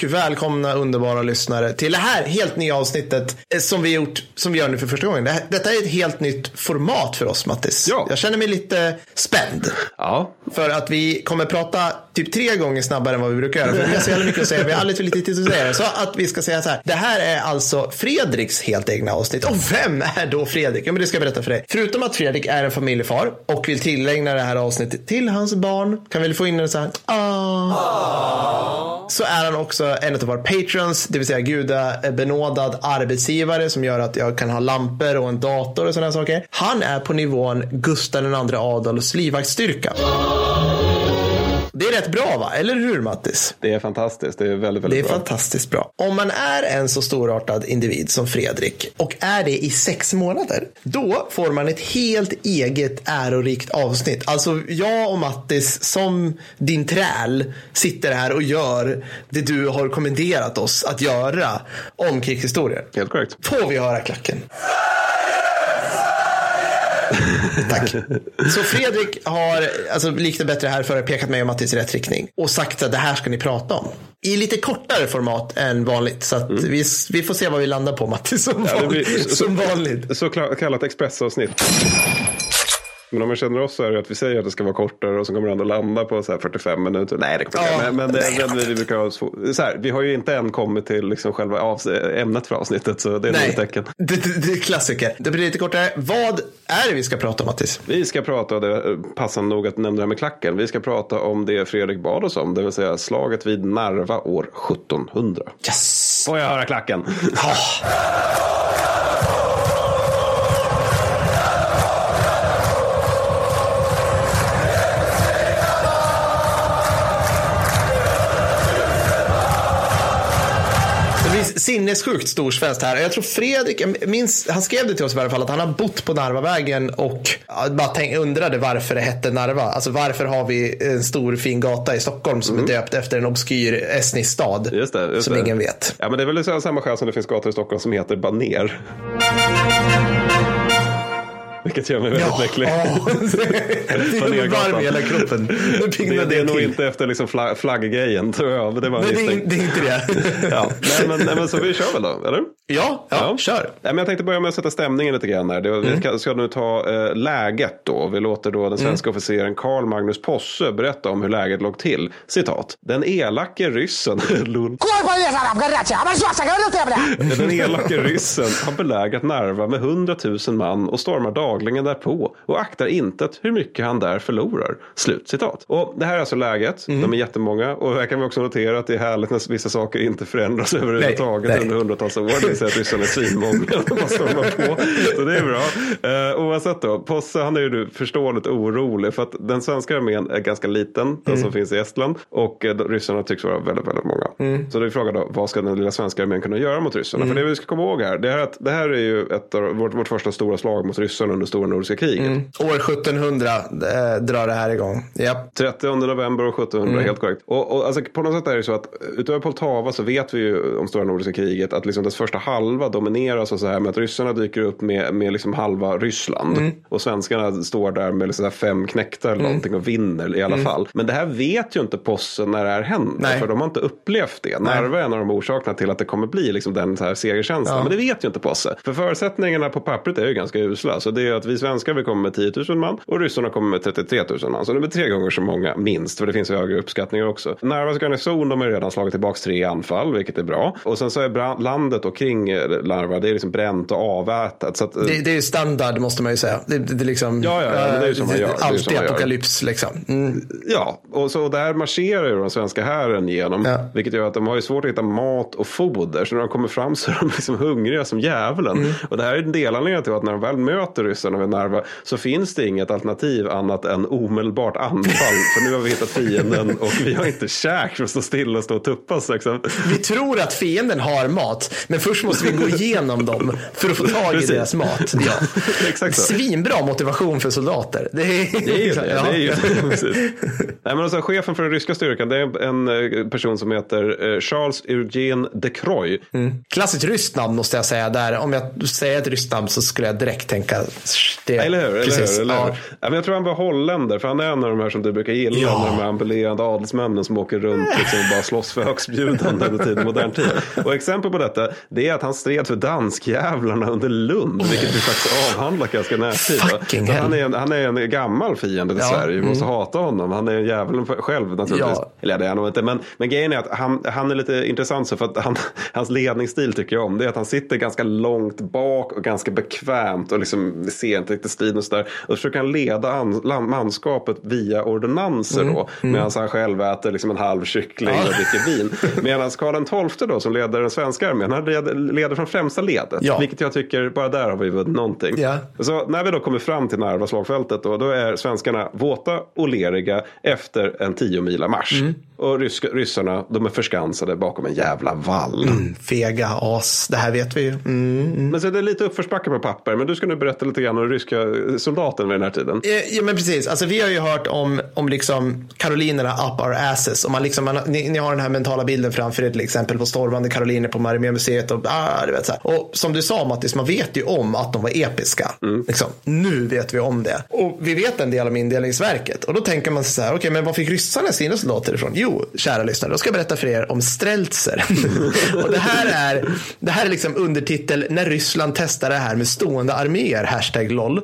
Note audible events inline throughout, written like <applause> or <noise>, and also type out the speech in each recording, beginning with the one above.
Och välkomna underbara lyssnare till det här helt nya avsnittet eh, som vi gjort, som vi gör nu för första gången. Det här, detta är ett helt nytt format för oss Mattis. Ja. Jag känner mig lite spänd. Ja, För att vi kommer prata typ tre gånger snabbare än vad vi brukar göra. För vi har så jävla mycket att säga. Vi har alldeles för lite tid att säga. Så att vi ska säga så här. Det här är alltså Fredriks helt egna avsnitt. Och vem är då Fredrik? Ja, men det ska jag berätta för dig. Förutom att Fredrik är en familjefar och vill tillägna det här avsnittet till hans barn. Kan vi få in en så här. Ah. Så är han också en av våra patrons, det vill säga gudabenådad eh, arbetsgivare som gör att jag kan ha lampor och en dator och sådana saker. Han är på nivån Gustav II Adolfs livvaktsstyrka. Det är rätt bra va? Eller hur Mattis? det är fantastiskt. Det är väldigt, Det är väldigt bra. fantastiskt bra. Om man är en så storartad individ som Fredrik och är det i sex månader, då får man ett helt eget ärorikt avsnitt. Alltså jag och Mattis som din träl sitter här och gör det du har kommenderat oss att göra om krigshistorier. Helt korrekt. Får vi höra klacken? Tack. <laughs> Så Fredrik har, alltså likt det bättre här för pekat mig och Mattis i rätt riktning och sagt att det här ska ni prata om. I lite kortare format än vanligt. Så att vi, vi får se vad vi landar på Mattis som, Mm. Ja, vanligt. blir- så- som vanligt. Så kallat expressavsnitt. Men om man känner oss så är det att vi säger att det ska vara kortare och så kommer det ändå landa på så här 45 minuter. Nej, det kommer inte. Ja, Men, men, det, nej. men vi, brukar ha så, här, vi har ju inte än kommit till liksom själva av, ämnet för avsnittet. Så det är ett tecken. det, det, det är klassiker. Det blir lite kortare. Vad är det vi ska prata om Mattis? Vi ska prata, det är passande nog att nämna det här med klacken. Vi ska prata om det Fredrik bad oss om. Det vill säga slaget vid Narva år 1700. Yes! Får jag höra klacken? Blir sinnessjukt storsvenskt här. Jag tror Fredrik, jag minns, han skrev det till oss i alla fall, att han har bott på Narvavägen och bara tänk, undrade varför det hette Narva. Alltså varför har vi en stor fin gata i Stockholm som är döpt efter en obskyr estnisk stad Mm. Just det, just som det. ingen vet. Ja, men det är väl så- samma skäl som det finns gator i Stockholm som heter Baner. Vilket gör mig väldigt ja. äcklig. Jag <laughs> blir varm i hela kroppen. Det, det, det är nog inte efter liksom flagg, flagggrejen tror jag. Men det, var nej, det, är, det är inte det. <laughs> ja. nej, men, nej, men, så vi kör väl då, eller? Ja, ja, ja. kör. Nej, men jag tänkte börja med att sätta stämningen lite grann. Här. Vi mm. ska, ska nu ta eh, läget då. Vi låter då den mm. svenska mm. officeren Karl Magnus Posse berätta om hur läget låg till. Citat. Den elake ryssen. <laughs> den elake ryssen har belägrat Narva med 100 000 man och stormar dag dagligen därpå och aktar intet hur mycket han där förlorar. Slut citat. Och det här är alltså läget. Mm. De är jättemånga och här kan vi också notera att det är härligt när vissa saker inte förändras <laughs> överhuvudtaget nej. under hundratals år. Det vill säga att ryssarna är svinmånga och bara stormar på. <laughs> Så det är bra. Uh, oavsett då, Posse han är ju förståeligt orolig för att den svenska armén är ganska liten, den Mm. som finns i Estland. Och uh, ryssarna tycks vara väldigt, väldigt många. Mm. Så då är frågan då, vad ska den lilla svenska armén kunna göra mot ryssarna? För det vi ska komma ihåg här, det, här att, det här är ju ett av vårt, vårt första stora slag mot ryssarna under stora nordiska kriget. Mm. År 1700 eh, drar det här igång. Japp. 30 november år 1700, helt korrekt. Och, och alltså, på något sätt är det så att utöver Poltava så vet vi ju om stora nordiska kriget att liksom dess första halva domineras av så här med att ryssarna dyker upp med, med liksom halva Ryssland. Och svenskarna står där med liksom fem knektar eller någonting och vinner i alla fall. Men det här vet ju inte possen när det här händer. Nej. För de har inte upplevt det. Narva är en av de orsakerna till att det kommer bli liksom den så här segerkänslan. Ja. Men det vet ju inte Posse. För förutsättningarna på pappret är ju ganska usla. Så det är att vi svenskar vi kommer med 10 000 man och ryssarna kommer med 33 000 man. Så det blir tre gånger så många minst. För det finns ju högre uppskattningar också. Narvas garnison de har ju redan slagit tillbaka tre anfall, vilket är bra. Och sen så är landet och kring Narva, det är liksom bränt och avätat. Så att, eh, Det, det är ju standard måste man ju säga. Det, det, det liksom, Ja, ja, det är ju som man eh, gör. Alltid apokalyps liksom. Mm. Ja, och så där marscherar ju den svenska hären genom. Ja. Vilket gör att de har ju svårt att hitta mat och foder. Så när de kommer fram så är de liksom hungriga som djävulen. Mm. Och det här är en delanledning till att när de väl möter ryssarna vid Narva så finns det inget alternativ annat än omedelbart anfall. För nu har vi hittat fienden och vi har inte käk för att stå stilla och stå och tuppas. Liksom. Vi tror att fienden har mat, men först måste vi gå igenom dem för att få tag i Precis. deras mat. Ja. <laughs> Exakt så. Svinbra motivation för soldater. Det är, Det är ju det. Ja. det, är ju <laughs> det. Nej, men alltså, chefen för den ryska styrkan det är en eh, person som heter eh, Charles Eugene de Croy. Klassiskt ryskt namn måste jag säga där. Om jag säger ett ryskt namn så skulle jag direkt tänka Det, Eller hur? Eller hur, eller hur? Ja. Ja. men jag tror han var holländer, för han är en av de här som du brukar gilla. Ja. De här ambulerande adelsmännen som åker runt liksom, och bara slåss för högstbjudande under tid modern tid. Och exempel på detta, det är att han stred för danskjävlarna under Lund, vilket vi faktiskt avhandlat ganska närtid. han, är en, han är en gammal fiende till Ja. Mm. Sverige, vi måste hata honom. Han är en djävulen själv naturligtvis. Ja. Eller det är han nog inte, men, men grejen är att han, han är lite intressant så för att han, hans ledningsstil tycker jag om. Det är att han sitter ganska långt bak och ganska bekvämt och liksom ser inte riktigt striden och sådär. Och försöker han leda manskapet via ordonnanser då. Medan han själv äter liksom en halv kyckling och dricker vin. <laughs> Medan Karl XII då som leder den svenska armén, han leder, från främsta ledet. Ja. Vilket jag tycker, bara där har vi vunnit någonting. Ja. Så när vi då kommer fram till Narva slagfältet då, då är svenskarna våta och leriga efter en tio mila marsch. Mm. Och rysk, ryssarna, de är förskansade bakom en jävla vall. Fega as, det här vet vi ju. Mm. Men så är det lite uppförsbacke på papper. Men du ska nu berätta lite grann om den ryska soldaten vid den här tiden. Eh, Ja men precis, alltså, vi har ju hört om, om liksom karolinerna up our asses. Och man liksom, man, ni, ni har den här mentala bilden framför er till exempel på stormande karoliner på Mariamuseet. Och, ah, du vet, så här. och som du sa Mattis, man vet ju om att de var episka. Liksom. Nu vet vi om det. Och vi vet en del om indelningsverket. Och då tänker man sig så här, okej men vad fick ryssarna sina soldater ifrån? Jo, kära lyssnare, då ska jag berätta för er om streltser. <laughs> och det här är, det här är liksom undertitel när Ryssland testar det här med stående arméer, hashtag LOL.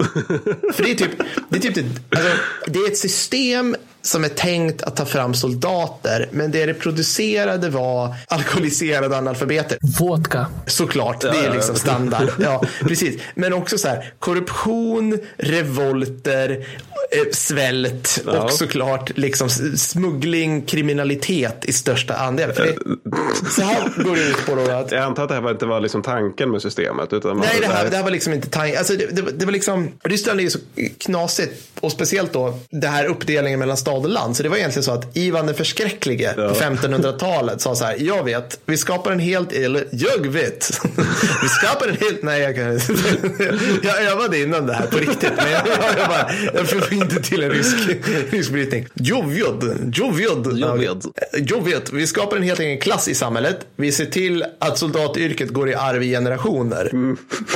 För det är typ, det är typ alltså, det är ett system som är tänkt att ta fram soldater, men det det producerade var alkoholiserade analfabeter. Vodka. Såklart, det är liksom standard. Ja, <laughs> precis. Men också så här, korruption, revolter, eh, svält Ja. och såklart liksom smuggling, kriminalitet i största andel. För det, så här går det ut på då att Jag antar att det här inte var liksom tanken med systemet. Utan Nej, det här, det här var liksom inte tanken. Alltså, det, det, det var liksom, Ryssland är ju så knasigt. Och speciellt då det här uppdelningen mellan stad och land. Så det var egentligen så att Ivan den förskräcklige på 1500-talet sa så här. Jag vet, vi skapar en helt, eller jag vet. <laughs> vi skapar en helt, nej jag kan <laughs> Jag övade innan det här på riktigt. Men jag, jag, <laughs> jag, bara, jag får inte till en rysk, rysk brytning. Vet. Jag vet, vi skapar en helt egen klass i samhället. Vi ser till att soldatyrket går i arv i generationer.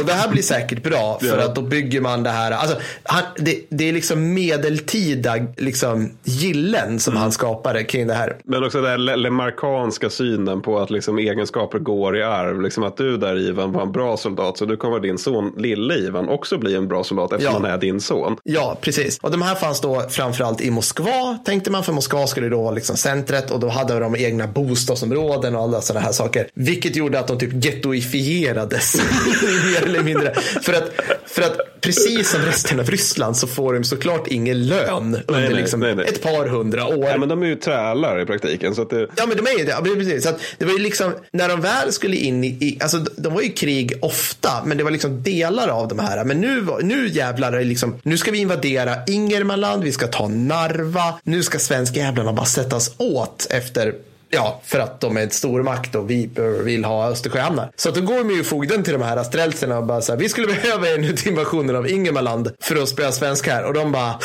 Och det här blir säkert bra för Ja. att då bygger man det här. Alltså, han, det, det är liksom medeltida liksom, gillen som han skapade kring det här. Men också den här lemarkanska synen på att liksom egenskaper går i arv. Liksom att du där Ivan var en bra soldat så du kommer din son lille Ivan också bli en bra soldat eftersom Ja. han är din son. Ja, precis. Och de här fanns då framförallt i Moskva, tänkte man, för Moskva skulle då vara liksom centret och då hade de egna bostadsområden och alla sådana här saker. Vilket gjorde att de typ gettoifierades, <laughs> mer eller mindre. För att, för att precis som resten av Ryssland så får de såklart ingen lön under nej, liksom nej, nej. ett par hundra år. Ja, men de är ju trälar i praktiken. Så att det... Ja men de är ju det. Ja, precis. Så att det var ju liksom, när de väl skulle in i, alltså de var ju krig ofta, men det var liksom delar av de här. Men nu, nu jävlar är det liksom, nu ska vi invadera Ingermanland, vi ska ta Narva, nu ska svenska jävlarna bara sättas åt efter Ja, för att de är ett stormakt och vi vill ha Östersjöhamnar. Så att då går de ju fogden till de här strälserna och bara så här, vi skulle behöva er nu till invasionen av Ingemarland för att spela svenskar här. Och de bara,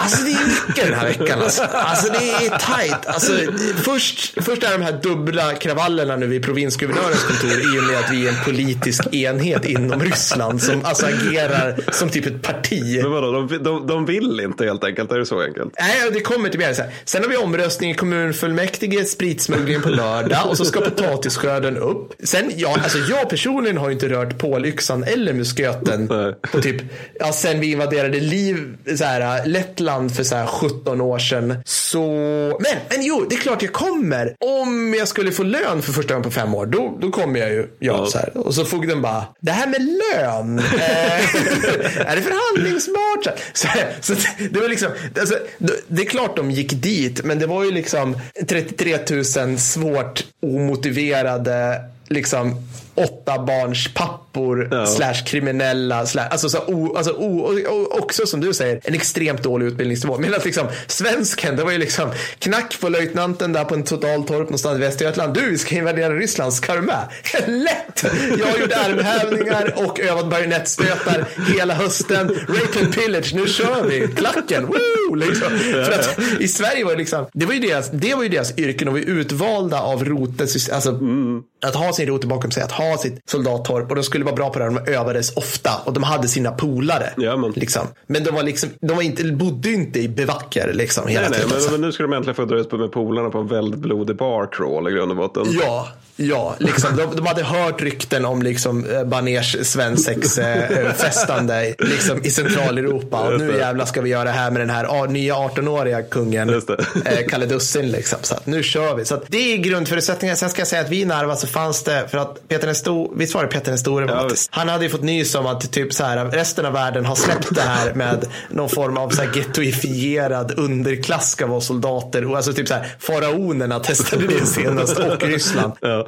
Alltså det är mycket den här veckan. Alltså, alltså det är tajt. Alltså, först, först är de här dubbla kravallerna nu vid provinsguvernörens kontor i och med att vi är en politisk enhet inom Ryssland som alltså agerar som typ ett parti. Men vadå, de, de, de vill inte helt enkelt. Är det så enkelt? Nej, det kommer till mer så här. Sen har vi omröstning i kommunfullmäktige, spritsmuggling på lördag och så ska potatisskörden upp. Sen, ja, alltså jag personligen har ju inte rört pålyxan eller musköten på typ, ja, sen vi invaderade Liv, så här, Lettland för så här 17 år sedan. Så, men, men jo, det är klart jag kommer. Om jag skulle få lön för första gången på fem år, då, då kommer jag ju. Ja, Ja. Så här. Och så fogden bara, det här med lön, eh, <laughs> är det förhandlingsbart? Så, här. så, det- var liksom, alltså, det- det är klart de gick dit, men det var ju liksom 33 000 svårt omotiverade liksom åtta barns pappor Ja. slash kriminella slash, alltså, så, o, alltså o, och, också som du säger en extremt dålig utbildningsnivå. Medan liksom svensken, det var ju liksom knack på löjtnanten där på en totaltorp någonstans i Västergötland. Du, vi ska invadera Ryssland, ska du <laughs> med? Lätt! Jag har gjort armhävningar och övat bajonettstötar hela hösten. Rape and pillage, nu kör vi! Klacken, woo! Liksom. För att i Sverige var det liksom, det var ju deras, det var ju deras yrken och vi utvalda av roten, alltså att ha sin rot bakom sig, att ha ha sitt soldattorp och de skulle vara bra på det. De övades ofta och de hade sina polare. Ja, men- liksom. men de var liksom, de var inte, bodde inte i bevacker liksom hela Nej, nej, tiden. men, men nu ska de äntligen få dra ut på med polarna på en väldigt blodig bar crawl i grund och botten. Ja, ja liksom, de, de hade hört rykten om liksom, eh, Baners svensex-festande liksom, i Centraleuropa. Och nu jävlar ska vi göra det här med den här nya 18-åriga kungen, eh, Kalle Dussin. Liksom. Så att nu kör vi. Så att det är grundförutsättningen. Sen ska jag säga att vi i Narva så fanns det, för att Peter den store, visst var det Peter den store? Ja. Han hade ju fått nys om att typ så här, resten av världen har släppt det här med någon form av så här gettoifierad underklass ska vara soldater. Och alltså typ så här, faraonerna testade det senast och Ryssland. Ja.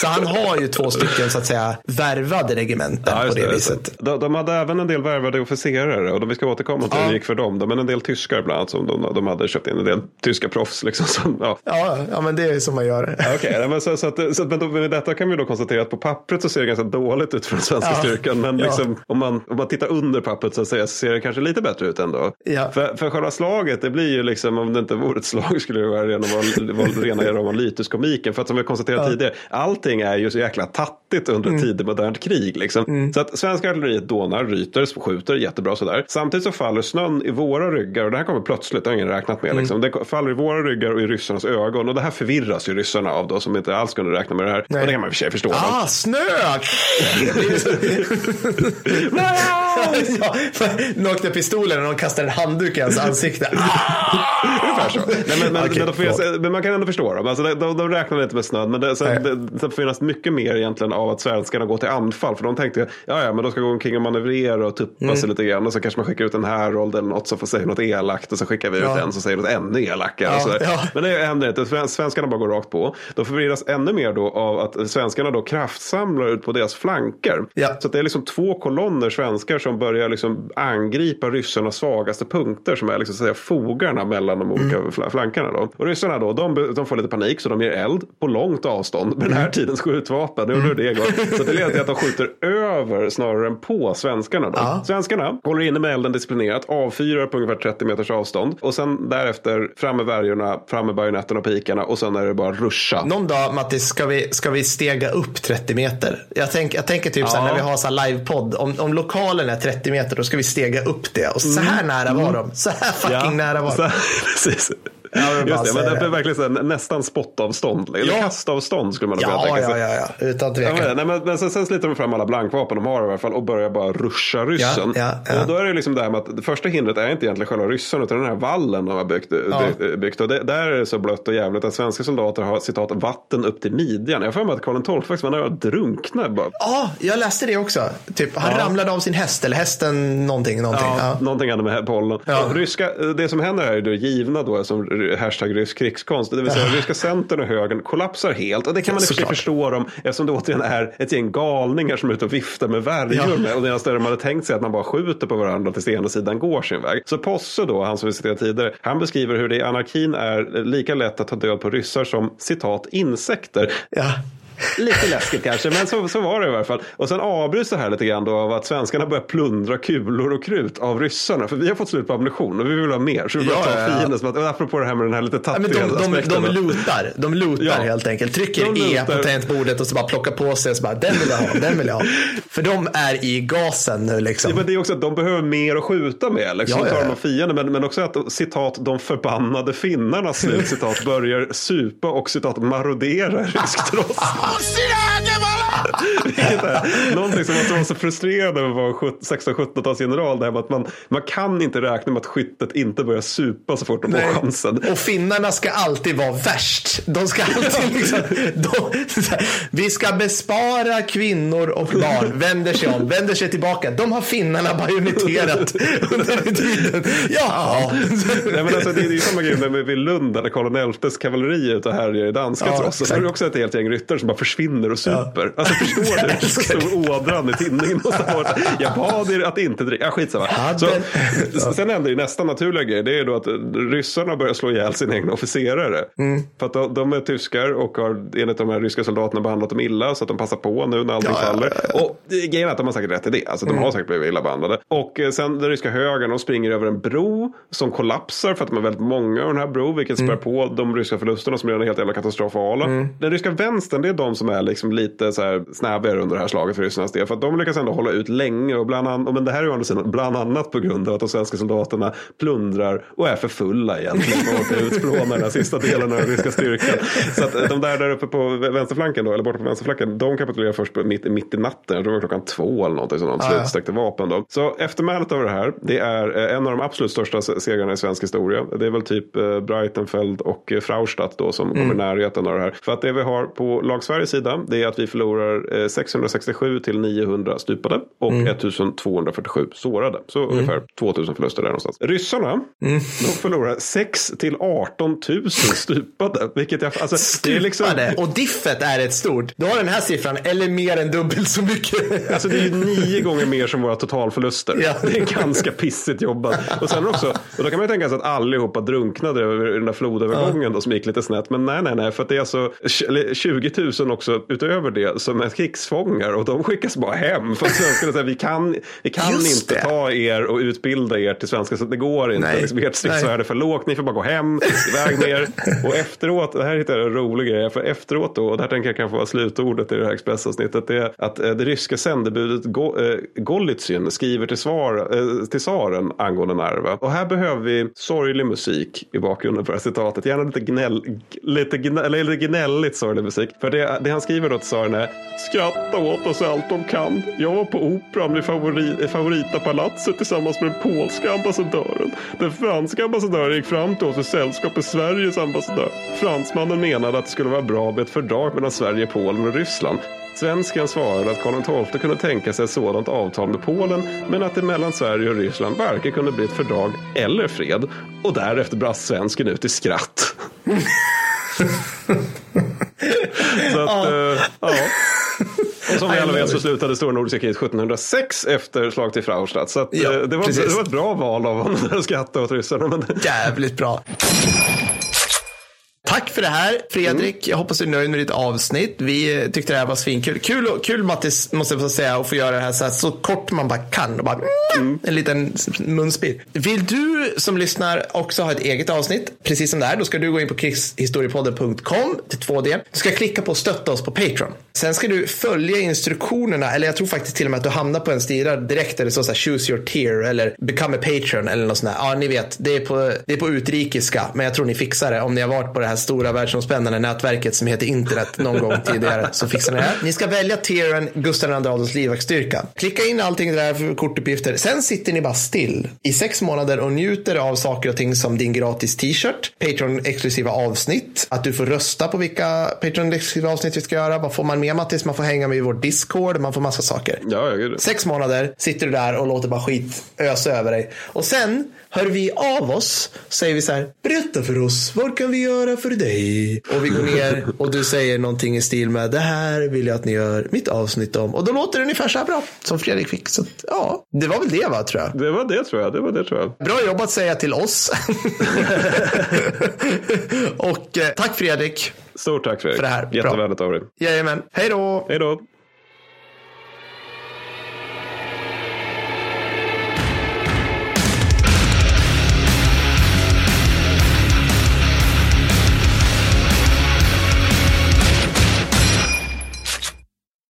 Så han har ju två stycken så att säga värvade regementen Ja, på det, just viset. De, de hade även en del värvade officerare och de, vi ska återkomma till hur det gick för dem. Men en del tyskar bland annat som de, de hade köpt in. En del tyska proffs liksom. Som, ja. Ja, ja, men det är som man gör. Okej, nej, men så, så, att, så att, men då, med detta kan vi då konstatera att på pappret så ser det ganska dåligt ut för den svenska Ja. styrkan. Men liksom, om, man, om man tittar under pappret så, så ser det kanske lite bättre ut ändå. För, för själva slaget, det blir ju liksom, om det inte vore ett slag skulle det vara rena, vara, vara rena rama lyteskomiken. För att som vi konstaterat tidigare, allting är ju så jäkla tattigt under Mm. ett tidigt modernt krig. Liksom. Så att svenska artilleriet dånar, ryter, skjuter jättebra sådär. Samtidigt så faller snön i våra ryggar och det här kommer plötsligt, det har ingen räknat med. Mm. Liksom. Det faller i våra ryggar och i ryssarnas ögon och det här förvirras ju ryssarna av då som inte alls kunde räkna med det här. Nej. Och det kan man i och för sig förstå. dem. Ah, snö! <laughs> <laughs> ja, nu åkte pistolen och någon kastade en handduk i hans ansikte. Ungefär så. Nej, men, men, Okej, men, men man kan ändå förstå dem. Alltså, de, de räknar inte med snön. Men det, Nej. det, det finns mycket mer egentligen av att svenskarna går till anfall. För de tänkte, ja ja, men de ska gå omkring och manövrera och tuppa Mm. sig lite grann. Och så kanske man skickar ut en Harold eller något som får säga något elakt. Och så skickar vi ut Ja. en som säger något ännu elakare. Ja, ja. Men det händer inte. Sven- Svenskarna bara går rakt på. Då förvirras ännu mer då av att svenskarna då kraftsamlar ut på deras flanker. Så det är liksom två kolonner svenskar som börjar liksom angripa ryssarnas svagaste punkter som är liksom så att säga fogarna mellan de olika Mm. fla- flankerna. Då. Och ryssarna då, de, de får lite panik så de ger eld på långt avstånd med den här tidens skjutvapen. Det undrar det går. Så det leder till att de skjuter över snarare än på svenskarna. Då. Ja. Svenskarna håller inne med elden disciplinerat, avfyrar på ungefär 30 meters avstånd och sen därefter fram med värjorna, fram med bajonetterna och pikarna och sen är det bara ruscha. Någon dag, Mattis, ska vi, ska vi stega upp 30 meter? Jag, tänk, jag tänker typ så här, Ja. när vi har så livepodd, om, om lokalen är 30 meter, då ska vi stega upp det. Och så här nära var de. Så här fucking nära var så, de. Precis. Bara Just det, men det är verkligen så här, nästan spottavstånd. Eller Ja. kastavstånd skulle man nog kunna Ja, tänka ja, sig. ja, ja, utan Ja, tvekan. men, nej, men, men sen, sen sliter de fram alla blankvapen de har i alla fall och börjar bara ruscha ryssen. Ja, ja, ja. Och då är det liksom det här med att det första hindret är inte egentligen själva ryssen utan den här vallen de har byggt. byggt, byggt. Och det, där är det så blött och jävligt att svenska soldater har citat vatten upp till midjan. Jag har för mig att Karl XII faktiskt var nära att drunkna. Bara. Ja, jag läste det också. Typ, han ramlade av sin häst, eller hästen någonting. någonting. Ja, Ja. Någonting hade med. Ja. Och Ryska, det som händer här är det givna då som hashtag rysk krigskonst. Det vill säga <laughs> ryska centern och högern kollapsar helt. Och det kan man i och för sig Såklart. förstå dem eftersom det återigen är ett gäng galningar som är ute och viftar med värjor. Ja. Och deras de hade tänkt sig att man bara skjuter på varandra tills ena sidan går sin väg. Så Posse då, han som vi citerade tidigare, han beskriver hur det i anarkin är lika lätt att ta död på ryssar som citat insekter. Ja. Lite läskigt kanske, men så, så var det i alla fall. Och sen avbryts det här lite grann då av att svenskarna börjar plundra kulor och krut av ryssarna. För vi har fått slut på ammunition och vi vill ha mer. Så vi börjar Ja, ta ja, ja. fienden. Som att, apropå det här med den här lite Ja, tattiga de, de, aspekten. de lutar, de lutar Ja. helt enkelt. Trycker De E på tangentbordet och så bara plockar på sig och så bara, den vill jag ha, den vill jag ha. För de är i gasen nu liksom. Ja, men det är också att de behöver mer att skjuta med. Liksom, Ja, ja, tar de ja. fienden. Men, men också att citat de förbannade finnarna slut, <laughs> citat, börjar supa och citat marodera rysk trots. <laughs> Don't see that, Vilket <laughs> är någonting som måste vara så frustrerande med att vara 16-17-talsgeneral. Det här med att man, man kan inte räkna med att skyttet inte börjar supa så fort de får chansen. Och finnarna ska alltid vara värst. De ska alltid <laughs> liksom, de, vi ska bespara kvinnor och barn. Vänder sig om, vänder sig tillbaka. De har finnarna bajoneterat under tiden. Ja. Nej, men alltså, det är ju samma grej med, vid Lund där Karl XIs kavalleri är ute och härjar i danska Ja. Där exakt. är det också ett helt gäng ryttare som bara försvinner och super. Alltså förstår du? Det så stor ådran i tinningen. Och så var det, jag bad er att inte dricka. Ja, skitsamma. Så, sen händer ju nästa naturliga grej. Det är då att ryssarna börjar slå ihjäl sina egna officerare. Mm. För att de, de är tyskar och har enligt de här ryska soldaterna behandlat dem illa. Så att de passar på nu när allting Ja, ja, faller. ja, Mm. Och det- grejen är att de har säkert rätt i det. Alltså, de har säkert blivit illa behandlade. Och eh, sen den ryska högern, de springer över en bro som kollapsar för att de är väldigt många av den här bro. Vilket Mm. spär på de ryska förlusterna som redan är helt jävla katastrofala. Den ryska vänstern, det är de som är liksom lite så här här snäbbigare under det här slaget för ryssarnas del. För att de lyckas ändå hålla ut länge. Och bland, an, men det här är ju andra sidan, bland annat på grund av att de svenska soldaterna plundrar och är för fulla egentligen. För att utplåna den här sista delen av den ryska styrkan. Så att de där, där uppe på vänsterflanken, då, eller borta på vänsterflanken, de kapitulerar först på mitt, mitt i natten. Jag tror det var klockan två eller någonting sånt. Ah, ja. Slutsträckte vapen då. Så eftermälet av det här, det är eh, en av de absolut största segrarna i svensk historia. Det är väl typ eh, Breitenfeld och eh, Fraustadt då som kommer i närheten av det här. För att det vi har på lag Sveriges sida, det är att vi förlorar eh, 667 till 900 stupade och 1247 sårade. Så ungefär 2000 förluster där någonstans. Ryssarna, de förlorar 6 till 18 000 stupade. Vilket jag, alltså, det är liksom, Stupade. Och diffet är ett stort. Du har den här siffran, eller mer än dubbelt så mycket. Alltså det är ju nio gånger mer som våra totalförluster. Ja. Det är ganska pissigt jobbat. Och sen också, och då kan man ju tänka sig att allihopa drunknade över den där flodövergången då, som gick lite snett. Men nej, nej, nej, för att det är alltså 20 000 också utöver det som är krigsfångar och de skickas bara hem. För att svenskarna säger vi kan, vi kan Just inte det. ta er och utbilda er till svenska så det går inte. Nej. Liksom, ert stridsvärde är för lågt, ni får bara gå hem, iväg med er. Och efteråt, det här hittar jag en rolig grej, för efteråt då, och det här tänker jag kanske vara slutordet i det här Expressavsnittet, det är att eh, det ryska sändebudet Go, eh, Golitsyn skriver till, svar, eh, till tsaren angående Narva. Och här behöver vi sorglig musik i bakgrunden för det här citatet. Gärna lite, gnäll, lite, gnäll, lite gnälligt sorglig musik. För det, det han skriver då till tsaren är Skratta åt oss allt de kan. Jag var på operan vid favori, Favoritapalatset tillsammans med den polska ambassadören. Den franska ambassadören gick fram till oss i sällskap med Sveriges ambassadör. Fransmannen menade att det skulle vara bra med ett fördrag mellan Sverige, Polen och Ryssland. Svensken svarade att Karl XII kunde tänka sig ett sådant avtal med Polen men att det mellan Sverige och Ryssland varken kunde bli ett fördrag eller fred. Och därefter brast svensken ut i skratt. <laughs> så att, eh, ja. Och som vi alla vet så slutade Stora Nordiska kriget 1706 efter slag till Fraustadt. Så att, Ja, eh, det, var, det var ett bra val av honom att skratta åt ryssarna. Men Jävligt bra. Tack för det här Fredrik. Jag hoppas du är nöjd med ditt avsnitt. Vi eh, tyckte det här var svinkul. Kul, och- kul Mattis, måste jag säga, att få göra det här så, här, så kort man bara kan. Och bara, En liten munspel. Vill du som lyssnar också ha ett eget avsnitt, precis som det här, då ska du gå in på krigshistoriepodden.com till 2D. Du ska klicka på stötta oss på Patreon. Sen ska du följa instruktionerna, eller jag tror faktiskt till och med att du hamnar på en sida direkt där det står så här choose your tier eller become a patron eller något sånt där. Ja, ni vet, det är på, det är på utrikiska, men jag tror ni fixar det om ni har varit på det här stora världsomspännande nätverket som heter internet någon gång tidigare så fixar ni det här. Ni ska välja tieren Gustav II Adolfs livvaktsstyrka. Klicka in allting där för kortuppgifter. Sen sitter ni bara still i sex månader och njuter av saker och ting som din gratis t-shirt, Patreon-exklusiva avsnitt, att du får rösta på vilka Patreon-exklusiva avsnitt vi ska göra. Vad får man med Mattis? Man får hänga med i vår Discord, man får massa saker. ja, ja, gud. Sex månader sitter du där och låter bara skit ösa över dig. Och sen hör vi av oss, säger vi så här, berätta för oss, vad kan vi göra för dig? Och vi går ner och du säger någonting i stil med, det här vill jag att ni gör mitt avsnitt om. Och då låter det ungefär så här bra, som Fredrik fick. Så att, ja, det var väl det va, tror jag. Det var det tror jag. Det var det tror jag. Bra jobbat säga till oss. <laughs> och eh, tack Fredrik. Stort tack Fredrik. För det här. Jättevänligt av dig. Jajamän, hej då. Hej då.